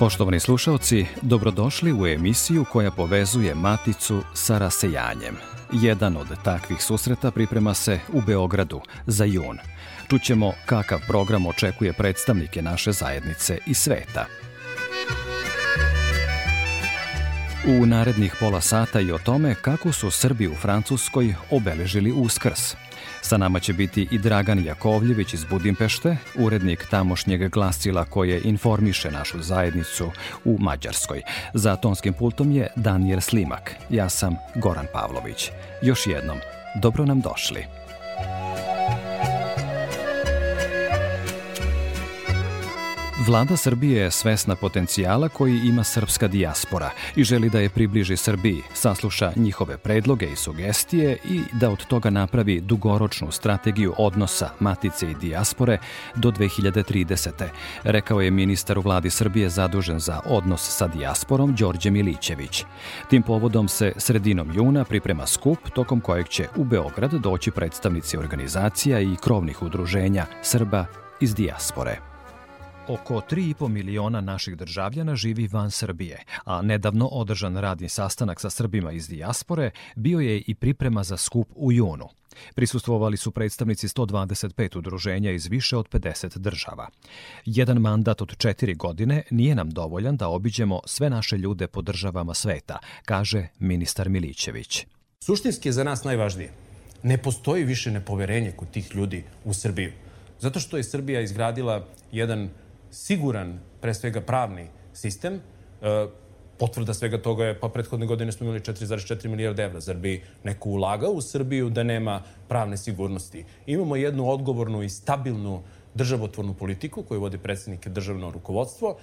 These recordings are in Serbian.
Poštovani slušalci, dobrodošli u emisiju koja povezuje Maticu sa rasejanjem. Jedan od takvih susreta priprema se u Beogradu za jun. Čućemo kakav program očekuje predstavnike naše zajednice i sveta. U narednih pola sata i o tome kako su Srbi u Francuskoj obeležili Uskrs – Sa nama će biti i Dragan Jakovljević iz Budimpešte, urednik tamošnjeg glasila koje informiše našu zajednicu u Mađarskoj. Za tonskim pultom je Daniel Slimak. Ja sam Goran Pavlović. Još jednom, dobro nam došli. Vlada Srbije je svesna potencijala koji ima srpska dijaspora i želi da je približi Srbiji, sasluša njihove predloge i sugestije i da od toga napravi dugoročnu strategiju odnosa matice i dijaspore do 2030. Rekao je ministar u vladi Srbije zadužen za odnos sa dijasporom Đorđe Milićević. Tim povodom se sredinom juna priprema skup tokom kojeg će u Beograd doći predstavnici organizacija i krovnih udruženja Srba iz dijaspore. Oko 3,5 miliona naših državljana živi van Srbije, a nedavno održan radni sastanak sa Srbima iz dijaspore bio je i priprema za skup u junu. Prisustvovali su predstavnici 125 udruženja iz više od 50 država. Jedan mandat od četiri godine nije nam dovoljan da obiđemo sve naše ljude po državama sveta, kaže ministar Milićević. Suštinski je za nas najvažnije. Ne postoji više nepoverenje kod tih ljudi u Srbiju. Zato što je Srbija izgradila jedan siguran, pre svega pravni sistem, e, potvrda svega toga je, pa prethodne godine smo imali 4,4 milijarda evra. Zar bi neko ulagao u Srbiju da nema pravne sigurnosti? Imamo jednu odgovornu i stabilnu državotvornu politiku koju vodi predsednik državno rukovodstvo. E,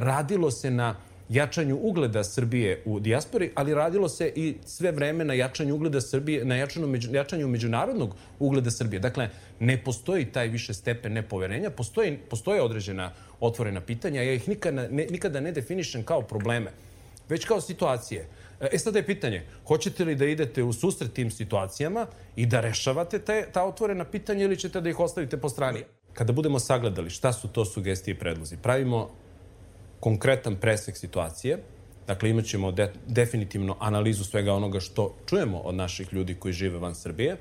radilo se na jačanju ugleda Srbije u dijaspori, ali radilo se i sve vreme na jačanju ugleda Srbije, na jačanju, među, jačanju međunarodnog ugleda Srbije. Dakle, ne postoji taj više stepen nepoverenja, postoji, postoje određena otvorena pitanja, ja ih nikada ne, nikada ne definišem kao probleme, već kao situacije. E sada je pitanje, hoćete li da idete u susret tim situacijama i da rešavate te, ta otvorena pitanja ili ćete da ih ostavite po strani? Kada budemo sagledali šta su to sugestije i predlozi, pravimo konkretan presek situacije. Dakle, imat ćemo de, definitivno analizu svega onoga što čujemo od naših ljudi koji žive van Srbije.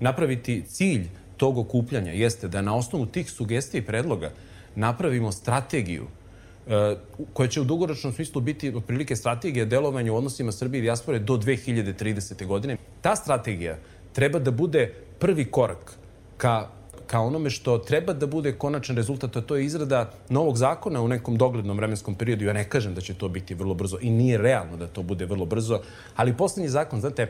Napraviti cilj tog okupljanja jeste da na osnovu tih sugestija i predloga napravimo strategiju e, koja će u dugoročnom smislu biti otprilike strategija delovanja u odnosima Srbije i dijaspore do 2030. godine. Ta strategija treba da bude prvi korak ka ka onome što treba da bude konačan rezultat, a to je izrada novog zakona u nekom doglednom vremenskom periodu. Ja ne kažem da će to biti vrlo brzo i nije realno da to bude vrlo brzo, ali poslednji zakon, znate, e,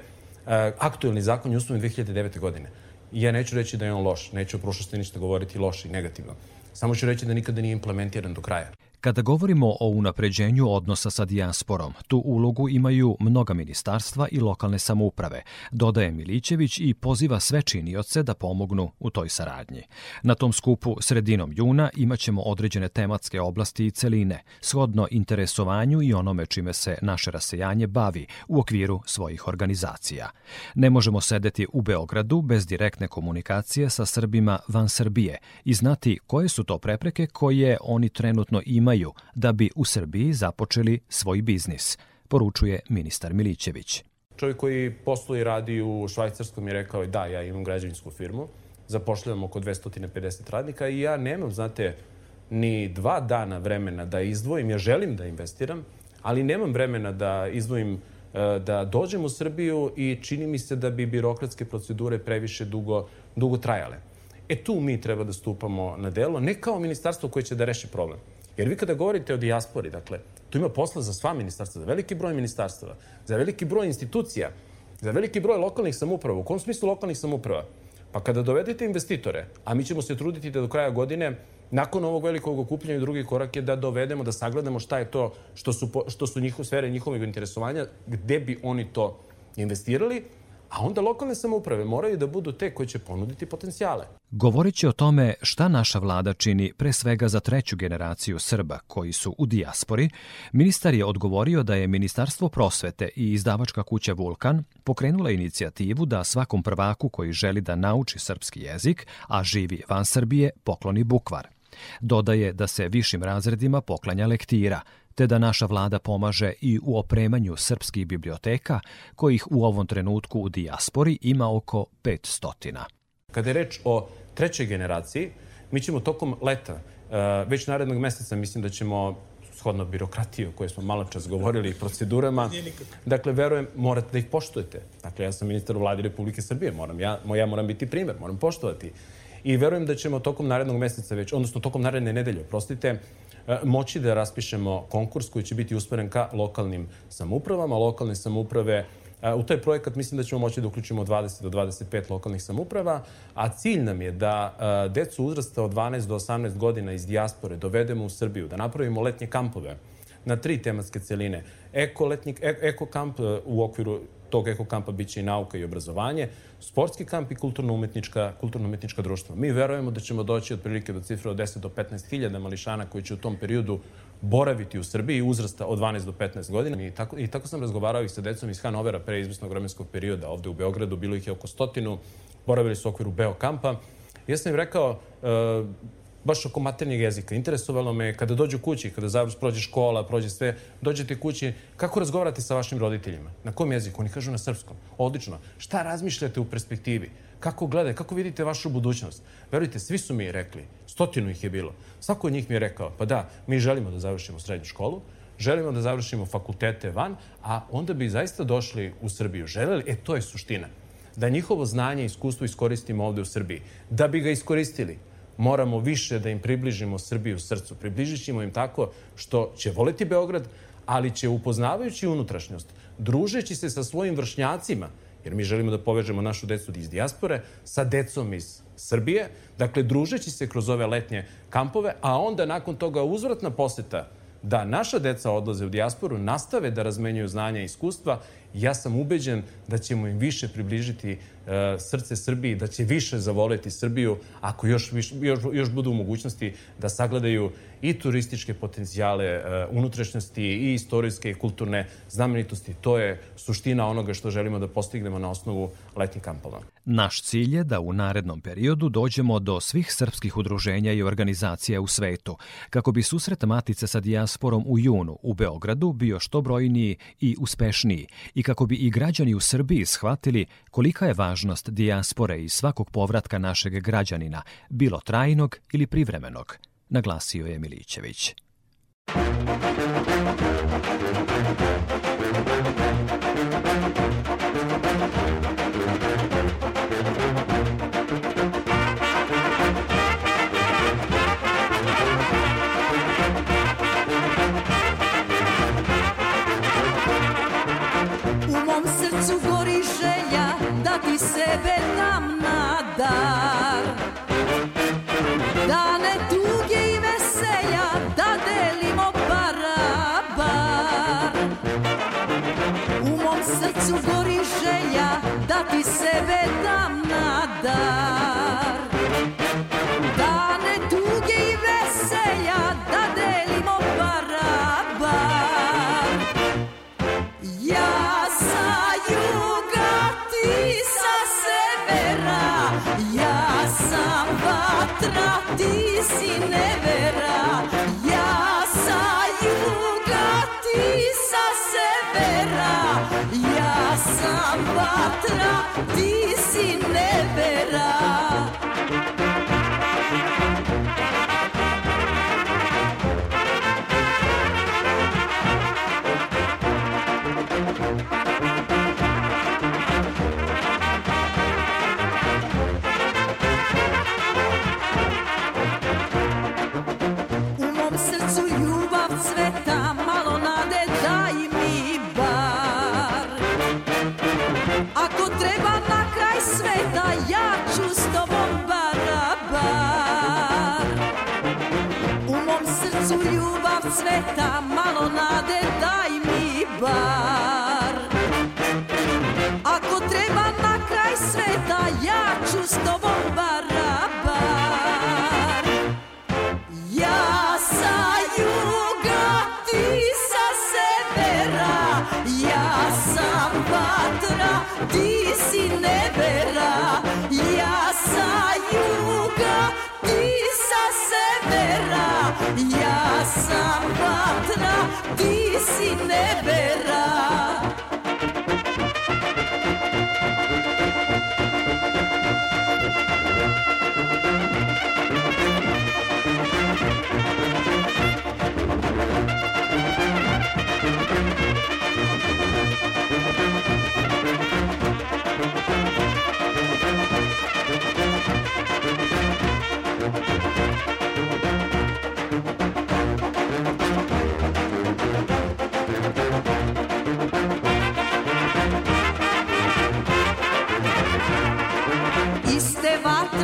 aktuelni zakon je usvojen 2009. godine. Ja neću reći da je on loš, neću o prošlosti ništa govoriti loše i negativno. Samo ću reći da nikada nije implementiran do kraja. Kada govorimo o unapređenju odnosa sa dijasporom, tu ulogu imaju mnoga ministarstva i lokalne samouprave, dodaje Milićević i poziva sve činioce da pomognu u toj saradnji. Na tom skupu sredinom juna imaćemo određene tematske oblasti i celine, shodno interesovanju i onome čime se naše rasejanje bavi u okviru svojih organizacija. Ne možemo sedeti u Beogradu bez direktne komunikacije sa Srbima van Srbije i znati koje su to prepreke koje oni trenutno imaju imaju da bi u Srbiji započeli svoj biznis, poručuje ministar Milićević. Čovjek koji posluje i radi u Švajcarskom je rekao da, ja imam građevinsku firmu, zapošljavam oko 250 radnika i ja nemam, znate, ni dva dana vremena da izdvojim. Ja želim da investiram, ali nemam vremena da izdvojim e, da dođem u Srbiju i čini mi se da bi birokratske procedure previše dugo, dugo trajale. E tu mi treba da stupamo na delo, ne kao ministarstvo koje će da reši problem. Jer vi kada govorite o dijaspori, dakle, tu ima posla za sva ministarstva, za veliki broj ministarstava, za veliki broj institucija, za veliki broj lokalnih samuprava. U kom smislu lokalnih samuprava? Pa kada dovedete investitore, a mi ćemo se truditi da do kraja godine nakon ovog velikog okupljanja drugi korak je da dovedemo, da sagledamo šta je to što su, što su njihove sfere njihovog interesovanja, gde bi oni to investirali, a onda lokalne samouprave moraju da budu te koje će ponuditi potencijale. Govoreći o tome šta naša vlada čini pre svega za treću generaciju Srba koji su u dijaspori, ministar je odgovorio da je Ministarstvo prosvete i izdavačka kuća Vulkan pokrenula inicijativu da svakom prvaku koji želi da nauči srpski jezik, a živi van Srbije, pokloni bukvar. Dodaje da se višim razredima poklanja lektira, te da naša vlada pomaže i u opremanju srpskih biblioteka, kojih u ovom trenutku u dijaspori ima oko 500. Kada je reč o trećoj generaciji, mi ćemo tokom leta, e, već narednog meseca, mislim da ćemo shodno birokratiju o kojoj smo malo čas govorili i procedurama. Dakle, verujem, morate da ih poštujete. Dakle, ja sam ministar u vladi Republike Srbije, moram, ja, ja moram biti primer, moram poštovati. I verujem da ćemo tokom narednog meseca već, odnosno tokom naredne nedelje, prostite, E, moći da raspišemo konkurs koji će biti usmeren ka lokalnim samoupravama. Lokalne samouprave e, U taj projekat mislim da ćemo moći da uključimo 20 do 25 lokalnih samuprava, a cilj nam je da e, decu uzrasta od 12 do 18 godina iz dijaspore dovedemo u Srbiju, da napravimo letnje kampove na tri tematske celine. Eko, letnik, eko kamp u okviru tog ekokampa biće i nauka i obrazovanje, sportski kamp i kulturno-umetnička kulturno društva. Mi verujemo da ćemo doći otprilike do cifre od 10 do 15 hiljada mališana koji će u tom periodu boraviti u Srbiji uzrasta od 12 do 15 godina. I tako, I tako sam razgovarao i sa decom iz Hanovera pre izvisnog vremenskog perioda ovde u Beogradu. Bilo ih je oko stotinu, boravili su u okviru Beokampa. Ja sam im rekao, uh, baš oko maternjeg jezika. Interesovalo me kada dođu kući, kada završ, prođe škola, prođe sve, dođete kući, kako razgovarate sa vašim roditeljima? Na kom jeziku? Oni kažu na srpskom. Odlično. Šta razmišljate u perspektivi? Kako gledate, kako vidite vašu budućnost? Verujte, svi su mi rekli, stotinu ih je bilo. Svako od njih mi je rekao, pa da, mi želimo da završimo srednju školu, želimo da završimo fakultete van, a onda bi zaista došli u Srbiju. Želeli, e, to je suština. Da njihovo znanje i iskustvo iskoristimo ovde u Srbiji. Da bi ga iskoristili, moramo više da im približimo Srbiju srcu. Približit ćemo im tako što će voliti Beograd, ali će upoznavajući unutrašnjost, družeći se sa svojim vršnjacima, jer mi želimo da povežemo našu decu iz dijaspore sa decom iz Srbije, dakle, družeći se kroz ove letnje kampove, a onda nakon toga uzvratna poseta da naša deca odlaze u dijasporu, nastave da razmenjuju znanja i iskustva, ja sam ubeđen da ćemo im više približiti E, srce Srbiji, da će više zavoleti Srbiju ako još, još, još budu u mogućnosti da sagledaju i turističke potencijale e, unutrašnjosti i istorijske i kulturne znamenitosti. To je suština onoga što želimo da postignemo na osnovu letnjih kampova. Naš cilj je da u narednom periodu dođemo do svih srpskih udruženja i organizacija u svetu, kako bi susret Matice sa dijasporom u junu u Beogradu bio što brojniji i uspešniji i kako bi i građani u Srbiji shvatili kolika je važnost dijaspore i svakog povratka našeg građanina, bilo trajnog ili privremenog, naglasio je Milićević. Sebe dam na dar. Dane tuge i veselja da delimo barabar. U mom srcu gori želja da ti sebe dam na dar sam Ja sam vatra, ti si nevera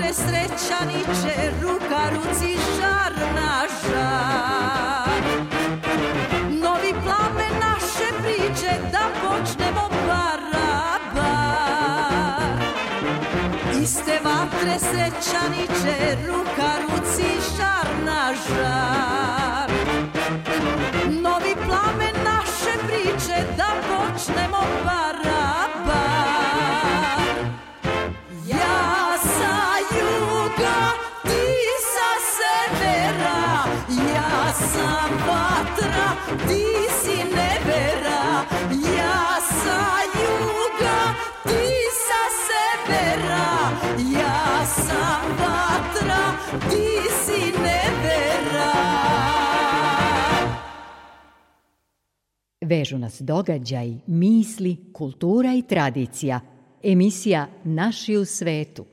vatre srećaniče, ruka ruci žar na žar. Novi plame naše priče, da počnemo barabar. Iste vatre srećaniče, ruka ruci žar na žar. Novi plame naše priče, da počnemo barabar. Vatra, ti si nevera Ja sa juga, ti sa severa Ja sam vatra, ti si nevera Vežu nas događaj, misli, kultura i tradicija. Emisija Naši u svetu.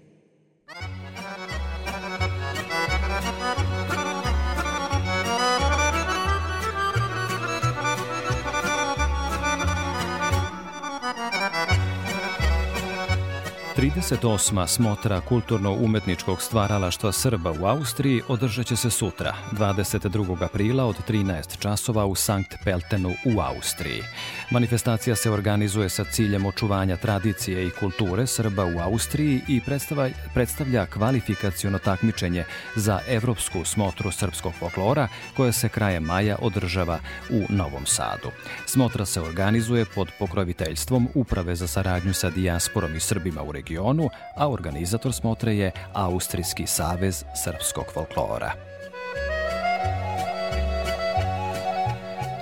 Trideset osma smotra kulturno-umetničkog stvaralaštva Srba u Austriji održat će se sutra, 22. aprila od 13 časova u Sankt Peltenu u Austriji. Manifestacija se organizuje sa ciljem očuvanja tradicije i kulture Srba u Austriji i predstava, predstavlja kvalifikaciono takmičenje za evropsku smotru srpskog folklora koja se krajem maja održava u Novom Sadu. Smotra se organizuje pod pokroviteljstvom Uprave za saradnju sa dijasporom i Srbima u regionu, a organizator smotre je Austrijski savez srpskog folklora.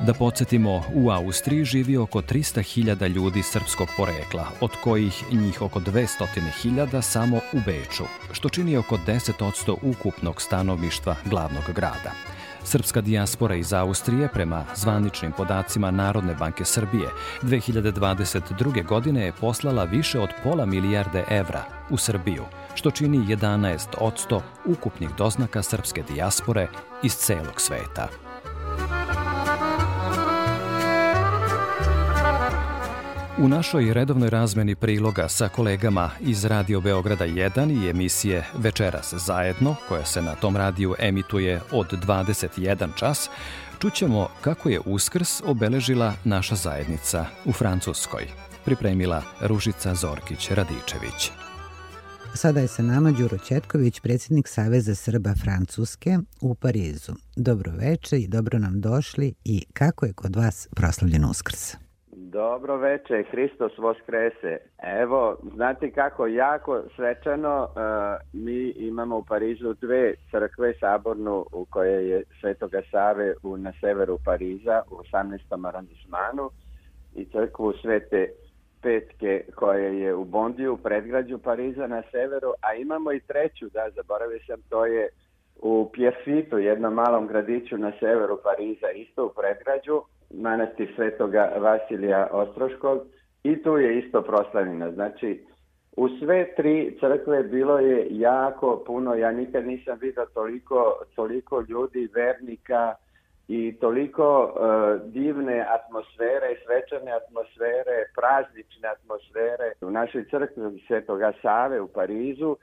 Da podsjetimo, u Austriji živi oko 300.000 ljudi srpskog porekla, od kojih njih oko 200.000 samo u Beču, što čini oko 10% ukupnog stanovništva glavnog grada. Srpska dijaspora iz Austrije, prema zvaničnim podacima Narodne banke Srbije, 2022. godine je poslala više od pola milijarde evra u Srbiju, što čini 11% ukupnih doznaka srpske dijaspore iz celog sveta. U našoj redovnoj razmeni priloga sa kolegama iz Radio Beograda 1 i emisije Večeras zajedno, koja se na tom radiju emituje od 21 čas, čućemo kako je Uskrs obeležila naša zajednica u Francuskoj. Pripremila Ružica Zorkić-Radičević. Sada je sa nama Đuro Ćetković, predsjednik Saveza Srba Francuske u Parizu. Dobro veče i dobro nam došli i kako je kod vas proslavljen Uskrs? Dobro veče, Hristos Voskrese. Evo, znate kako, jako svečano, uh, mi imamo u Parizu dve crkve, sabornu u kojoj je Svetoga Save u, na severu Pariza u 18. aranžmanu i crkvu Svete Petke koja je u Bondiju, predgrađu Pariza na severu, a imamo i treću, da, zaboravio sam, to je u Pjefitu, jednom malom gradiću na severu Pariza, isto u predgrađu, manastir Svetoga Vasilija Ostroškog i tu je isto proslavljena. Znači, u sve tri crkve bilo je jako puno, ja nikad nisam vidio toliko, toliko ljudi, vernika, i toliko uh, divne atmosfere, svečane atmosfere, praznične atmosfere. U našoj crkvi Svetoga Save u Parizu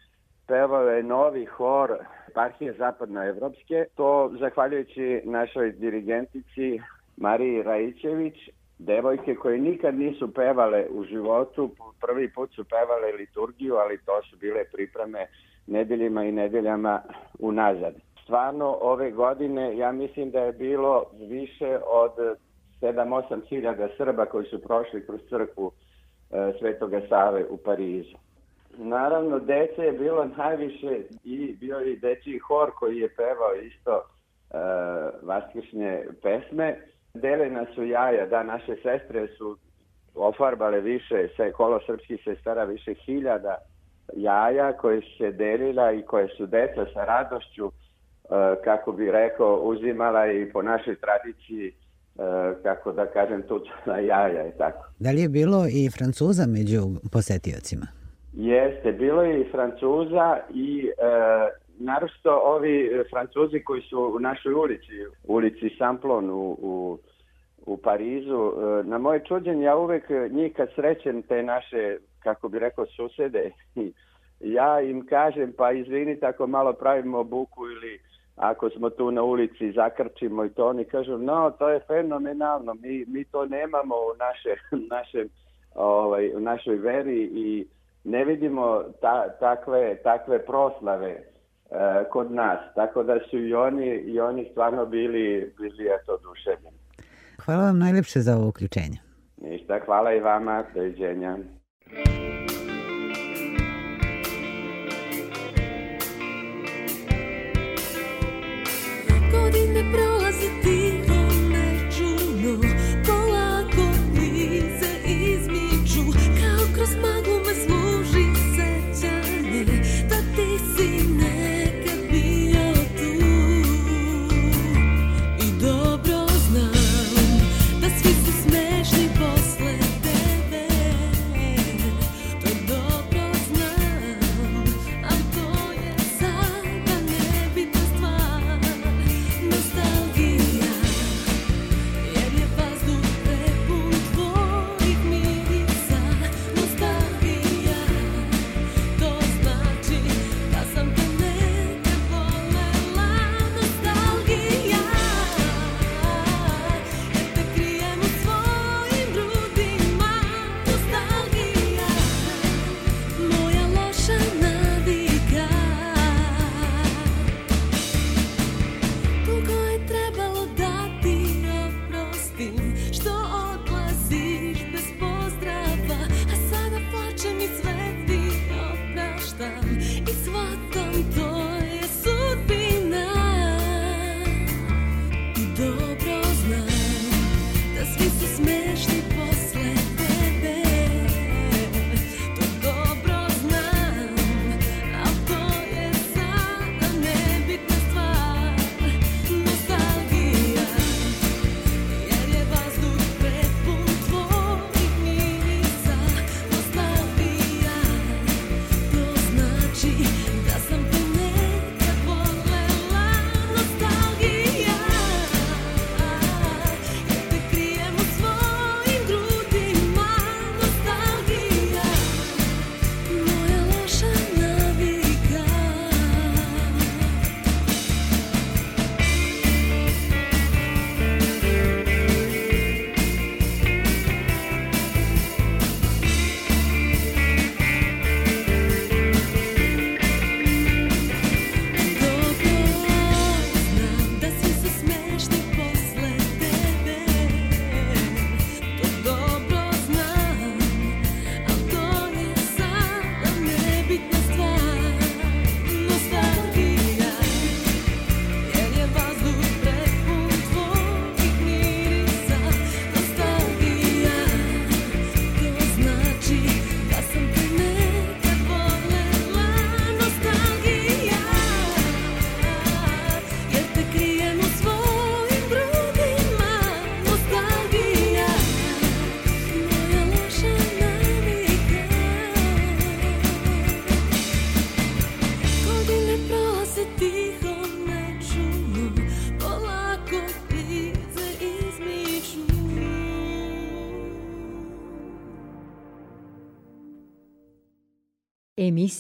pevao je novi hor partije zapadnoevropske, to zahvaljujući našoj dirigentici Mariji Rajićević, devojke koje nikad nisu pevale u životu, prvi put su pevale liturgiju, ali to su bile pripreme nedeljima i nedeljama unazad. Stvarno ove godine ja mislim da je bilo više od 7-8 hiljada Srba koji su prošli kroz crkvu e, Svetoga Save u Parizu. Naravno, dece je bilo najviše i bio je dečiji hor koji je pevao isto e, vaskršnje pesme. Delena su jaja, da, naše sestre su ofarbale više, se, kolo srpskih sestara više hiljada jaja koje su se delila i koje su deca sa radošću, e, kako bi rekao, uzimala i po našoj tradiciji e, kako da kažem, tučala jaja i tako. Da li je bilo i Francuza među posetiocima? Jeste, bilo je i Francuza i e, naročito ovi Francuzi koji su u našoj ulici, ulici Samplon u, u, u Parizu. E, na moje čuđenje ja uvek njih kad srećem te naše, kako bi rekao, susede, ja im kažem pa izvinite ako malo pravimo buku ili ako smo tu na ulici zakrčimo i to oni kažu no to je fenomenalno mi, mi to nemamo u naše, našem, ovaj, u našoj veri i ne vidimo ta, takve, takve proslave e, kod nas, tako da su i oni, i oni stvarno bili, bili eto oduševljeni. Hvala vam najlepše za ovo uključenje. Ništa, hvala i vama, doviđenja.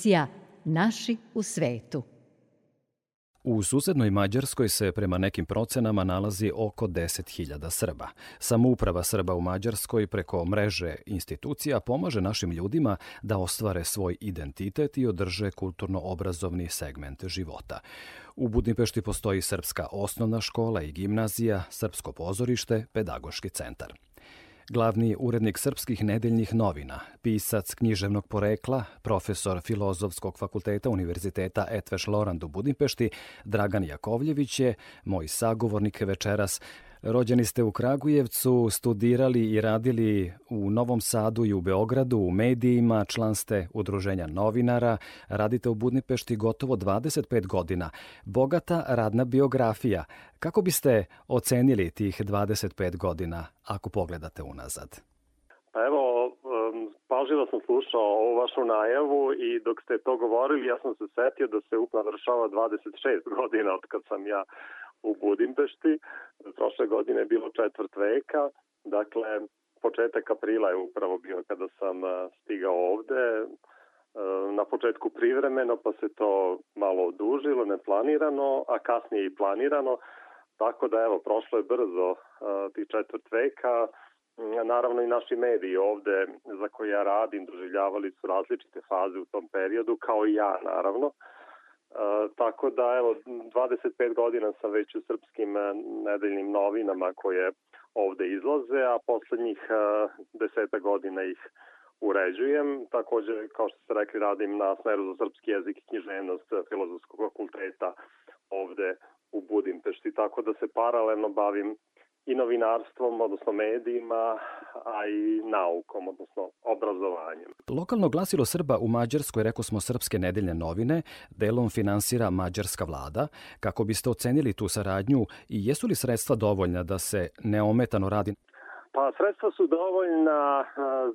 Emisija Naši u svetu. U susednoj Mađarskoj se prema nekim procenama nalazi oko 10.000 Srba. Samouprava Srba u Mađarskoj preko mreže institucija pomaže našim ljudima da ostvare svoj identitet i održe kulturno-obrazovni segment života. U Budimpešti postoji srpska osnovna škola i gimnazija, srpsko pozorište, pedagoški centar. Glavni urednik srpskih nedeljnih novina, pisac književnog porekla, profesor Filozofskog fakulteta Univerziteta Etveš Lorand u Budimpešti, Dragan Jakovljević je moj sagovornik večeras. Rođeni ste u Kragujevcu, studirali i radili u Novom Sadu i u Beogradu, u medijima, član ste udruženja novinara, radite u Budnipešti gotovo 25 godina. Bogata radna biografija. Kako biste ocenili tih 25 godina ako pogledate unazad? Pa pažljivo sam slušao ovu vašu najavu i dok ste to govorili, ja sam se setio da se unavršava 26 godina od kad sam ja u Budimpešti. Prošle godine je bilo četvrt veka, dakle početak aprila je upravo bio kada sam stigao ovde, na početku privremeno, pa se to malo odužilo, neplanirano, a kasnije i planirano, tako da evo, prošlo je brzo tih četvrt veka, naravno i naši mediji ovde za koje ja radim doživljavali su različite faze u tom periodu, kao i ja naravno, tako da, evo, 25 godina sam već u srpskim nedeljnim novinama koje ovde izlaze, a poslednjih deseta godina ih uređujem. Takođe, kao što ste rekli, radim na smeru za srpski jezik i književnost Filozofskog fakulteta ovde u Budimpešti, tako da se paralelno bavim i novinarstvom, odnosno medijima, a i naukom, odnosno obrazovanjem. Lokalno glasilo Srba u Mađarskoj, reko smo Srpske nedeljne novine, delom finansira mađarska vlada. Kako biste ocenili tu saradnju i jesu li sredstva dovoljna da se neometano radi? Pa sredstva su dovoljna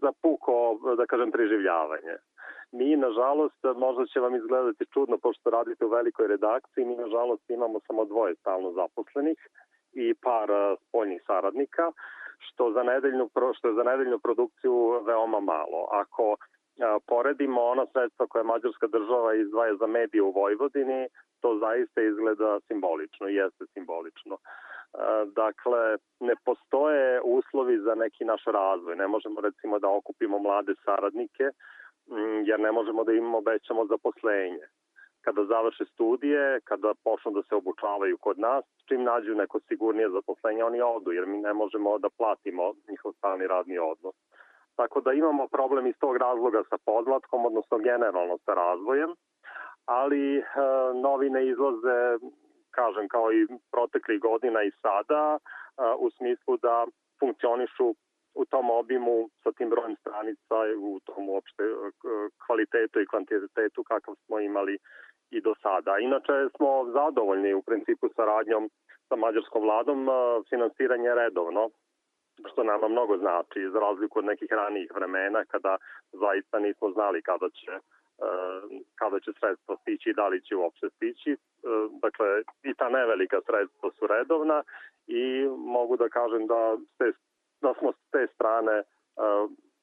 za puko, da kažem, preživljavanje. Mi, nažalost, možda će vam izgledati čudno, pošto radite u velikoj redakciji, mi, nažalost, imamo samo dvoje stalno zaposlenih, i par spoljnih saradnika, što za nedeljnu, što je za nedeljnu produkciju veoma malo. Ako poredimo ona sredstva koje mađarska država izdvaja za medije u Vojvodini, to zaista izgleda simbolično, jeste simbolično. Dakle, ne postoje uslovi za neki naš razvoj. Ne možemo recimo da okupimo mlade saradnike, jer ne možemo da im obećamo zaposlenje kada završe studije, kada počnu da se obučavaju kod nas, čim nađu neko sigurnije zaposlenje, oni odu, jer mi ne možemo da platimo njihov stalni radni odnos. Tako da imamo problem iz tog razloga sa podlatkom, odnosno generalno sa razvojem, ali e, novine izlaze, kažem, kao i proteklih godina i sada, e, u smislu da funkcionišu u tom obimu sa tim brojem stranica u tom uopšte e, kvalitetu i kvantitetu kakav smo imali i do sada. Inače smo zadovoljni u principu saradnjom sa mađarskom vladom, finansiranje je redovno, što nama mnogo znači, za razliku od nekih ranijih vremena kada zaista nismo znali kada će kada će sredstva stići i da li će uopšte stići. Dakle, i ta nevelika sredstva su redovna i mogu da kažem da, ste, da smo s te strane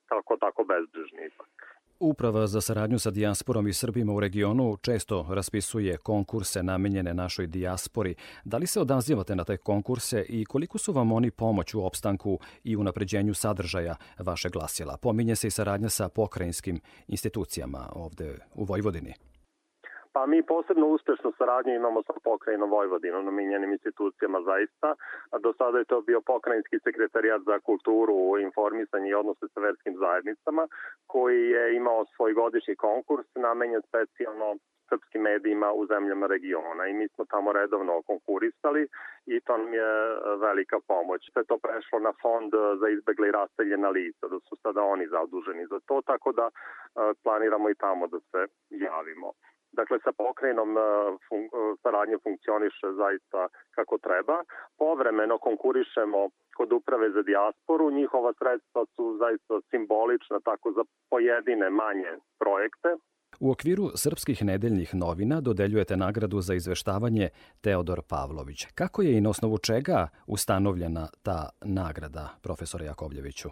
kako tako bezbrižni ipak. Uprava za saradnju sa dijasporom i Srbima u regionu često raspisuje konkurse namenjene našoj dijaspori. Da li se odazivate na te konkurse i koliko su vam oni pomoć u opstanku i unapređenju sadržaja vaše glasila? Pominje se i saradnja sa pokrajinskim institucijama ovde u Vojvodini. Pa mi posebno uspešnu saradnju imamo sa pokrajinom Vojvodinom, namenjenim institucijama zaista. Do sada je to bio pokrajinski sekretarijat za kulturu, informisanje i odnose sa verskim zajednicama, koji je imao svoj godišnji konkurs namenjen specijalno srpskim medijima u zemljama regiona i mi smo tamo redovno konkurisali i to nam je velika pomoć. Sve to prešlo na fond za izbegle i rasteljena lica, da su sada oni zaduženi za to, tako da planiramo i tamo da se javimo. Dakle, sa pokrajinom e, fun, e, saradnje funkcioniše zaista kako treba. Povremeno konkurišemo kod uprave za dijasporu. Njihova sredstva su zaista simbolična tako za pojedine manje projekte. U okviru srpskih nedeljnih novina dodeljujete nagradu za izveštavanje Teodor Pavlović. Kako je i na osnovu čega ustanovljena ta nagrada, profesore Jakovljeviću?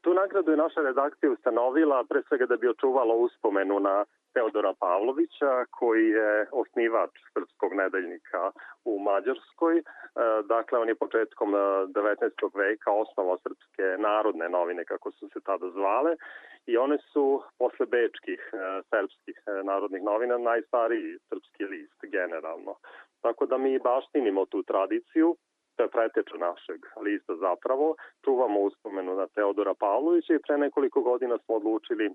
Tu nagradu je naša redakcija ustanovila pre svega da bi očuvala uspomenu na Teodora Pavlovića, koji je osnivač srpskog nedeljnika u Mađarskoj. E, dakle, on je početkom 19. E, veka osnovao srpske narodne novine, kako su se tada zvale, i one su posle bečkih e, srpskih narodnih novina najstariji srpski list generalno. Tako da mi baštinimo tu tradiciju, to je preteča našeg lista zapravo, čuvamo uspomenu na Teodora Pavlovića i pre nekoliko godina smo odlučili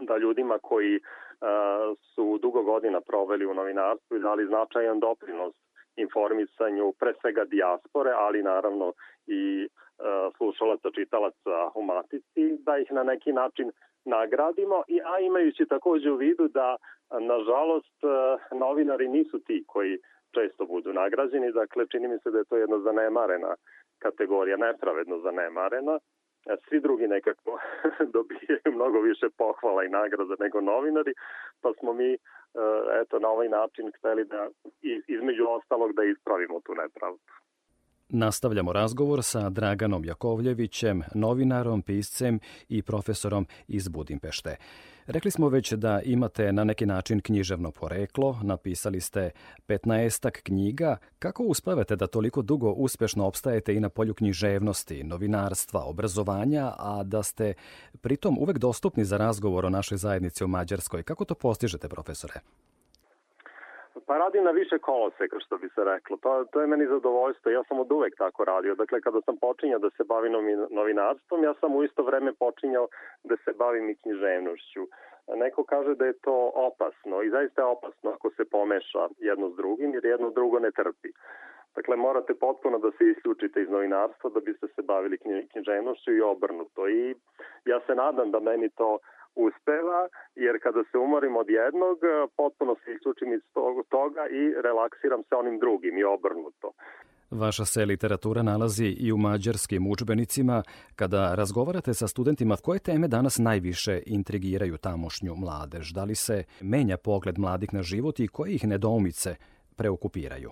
da ljudima koji uh, su dugo godina proveli u novinarstvu i dali značajan doprinos informisanju pre svega dijaspore, ali naravno i uh, slušalaca, čitalaca u matici, da ih na neki način nagradimo, i, a imajući takođe u vidu da, nažalost, uh, novinari nisu ti koji često budu nagrađeni, dakle čini mi se da je to jedna zanemarena kategorija, nepravedno zanemarena, E, svi drugi nekako dobijaju mnogo više pohvala i nagrada nego novinari, pa smo mi e, eto na ovaj način hteli da između ostalog da ispravimo tu nepravdu. Nastavljamo razgovor sa Draganom Jakovljevićem, novinarom, piscem i profesorom iz Budimpešte. Rekli smo već da imate na neki način književno poreklo, napisali ste 15 knjiga. Kako uspevate da toliko dugo uspešno opstajete i na polju književnosti, novinarstva, obrazovanja, a da ste pritom uvek dostupni za razgovor o našoj zajednici u Mađarskoj? Kako to postižete, profesore? Pa radim na više koloseka, što bi se reklo. To, to je meni zadovoljstvo. Ja sam od uvek tako radio. Dakle, kada sam počinjao da se bavim novinarstvom, ja sam u isto vreme počinjao da se bavim i književnošću. Neko kaže da je to opasno i zaista je opasno ako se pomeša jedno s drugim, jer jedno drugo ne trpi. Dakle, morate potpuno da se isključite iz novinarstva da biste se bavili književnošću i obrnuto. I ja se nadam da meni to uspeva, jer kada se umorim od jednog, potpuno se isključim iz toga i relaksiram se onim drugim i obrnuto. Vaša se literatura nalazi i u mađarskim učbenicima. Kada razgovarate sa studentima, koje teme danas najviše intrigiraju tamošnju mladež? Da li se menja pogled mladih na život i koje ih nedoumice preokupiraju?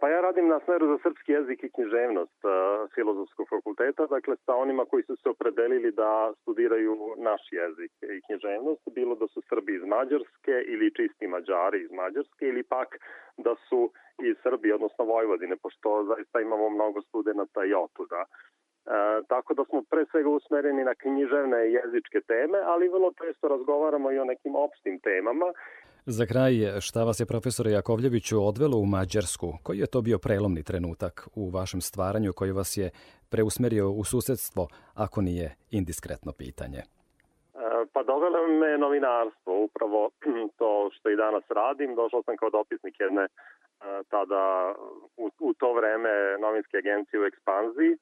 Pa ja radim na smeru za srpski jezik i književnost uh, filozofskog fakulteta, dakle sa onima koji su se opredelili da studiraju naš jezik i književnost, bilo da su Srbi iz Mađarske ili čisti Mađari iz Mađarske ili pak da su iz Srbije, odnosno Vojvodine, pošto zaista imamo mnogo studenta i otuda. E, tako da smo pre svega usmereni na književne jezičke teme, ali vrlo često razgovaramo i o nekim opštim temama. Za kraj, šta vas je profesore Jakovljeviću odvelo u Mađarsku? Koji je to bio prelomni trenutak u vašem stvaranju koji vas je preusmerio u susedstvo, ako nije indiskretno pitanje? E, pa dovelo me novinarstvo, upravo to što i danas radim. Došao sam kao dopisnik jedne e, tada u, u to vreme novinske agencije u ekspanziji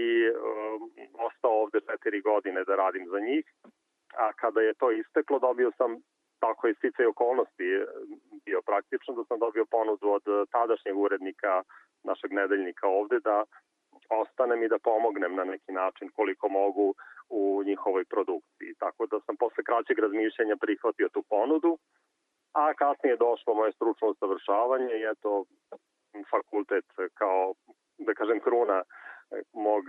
i um, ostao ovde četiri godine da radim za njih. A kada je to isteklo, dobio sam tako je stice okolnosti bio praktično da sam dobio ponudu od tadašnjeg urednika našeg nedeljnika ovde da ostanem i da pomognem na neki način koliko mogu u njihovoj produkciji. Tako da sam posle kraćeg razmišljanja prihvatio tu ponudu, a kasnije je došlo moje stručno usavršavanje i eto fakultet kao, da kažem, kruna mog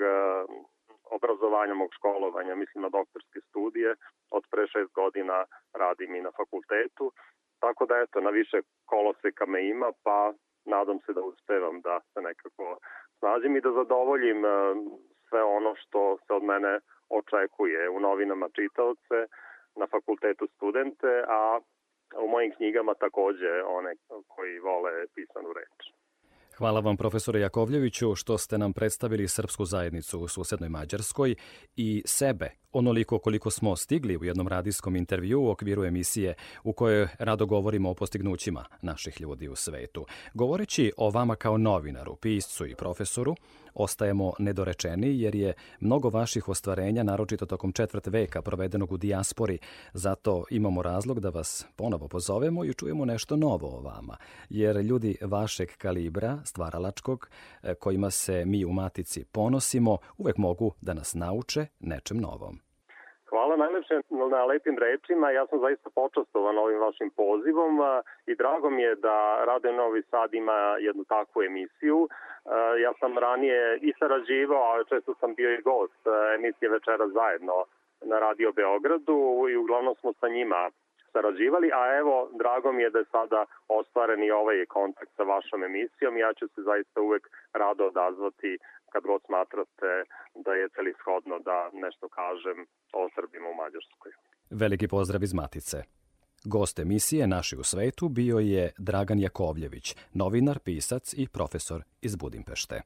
obrazovanja, mog školovanja, mislim na doktorske studije. Od pre šest godina radim i na fakultetu, tako da eto, na više koloseka me ima, pa nadam se da uspevam da se nekako snađem i da zadovoljim e, sve ono što se od mene očekuje u novinama čitaoce, na fakultetu studente, a u mojim knjigama takođe one koji vole pisanu reč. Hvala vam profesore Jakovljeviću što ste nam predstavili srpsku zajednicu u susednoj Mađarskoj i sebe onoliko koliko smo stigli u jednom radijskom intervju u okviru emisije u kojoj rado govorimo o postignućima naših ljudi u svetu. Govoreći o vama kao novinaru, piscu i profesoru, ostajemo nedorečeni jer je mnogo vaših ostvarenja, naročito tokom četvrt veka provedenog u dijaspori, zato imamo razlog da vas ponovo pozovemo i čujemo nešto novo o vama, jer ljudi vašeg kalibra, stvaralačkog, e, kojima se mi u Matici ponosimo, uvek mogu da nas nauče nečem novom. Hvala najlepše na lepim rečima. Ja sam zaista počastovan ovim vašim pozivom i drago mi je da Radio Novi Sad ima jednu takvu emisiju. Ja sam ranije i sarađivao, a često sam bio i gost emisije Večera zajedno na Radio Beogradu i uglavnom smo sa njima sarađivali, a evo, drago mi je da je sada ostvaren i ovaj kontakt sa vašom emisijom. Ja ću se zaista uvek rado odazvati kad god smatrate da je celishodno da nešto kažem o Srbima u Mađarskoj. Veliki pozdrav iz Matice. Gost emisije Naši u svetu bio je Dragan Jakovljević, novinar, pisac i profesor iz Budimpešte.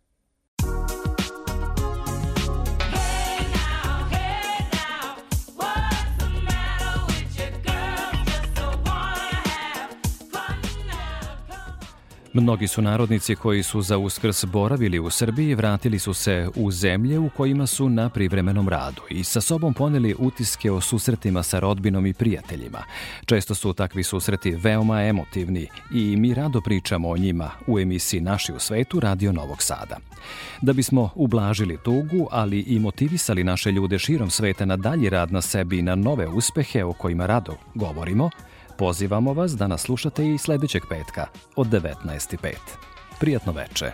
Mnogi su narodnici koji su za uskrs boravili u Srbiji vratili su se u zemlje u kojima su na privremenom radu i sa sobom poneli utiske o susretima sa rodbinom i prijateljima. Često su takvi susreti veoma emotivni i mi rado pričamo o njima u emisiji Naši u svetu Radio Novog Sada. Da bismo ublažili tugu, ali i motivisali naše ljude širom sveta na dalji rad na sebi i na nove uspehe o kojima rado govorimo, Pozivamo vas da nas slušate i sledećeg petka od 19.05. Prijatno veče.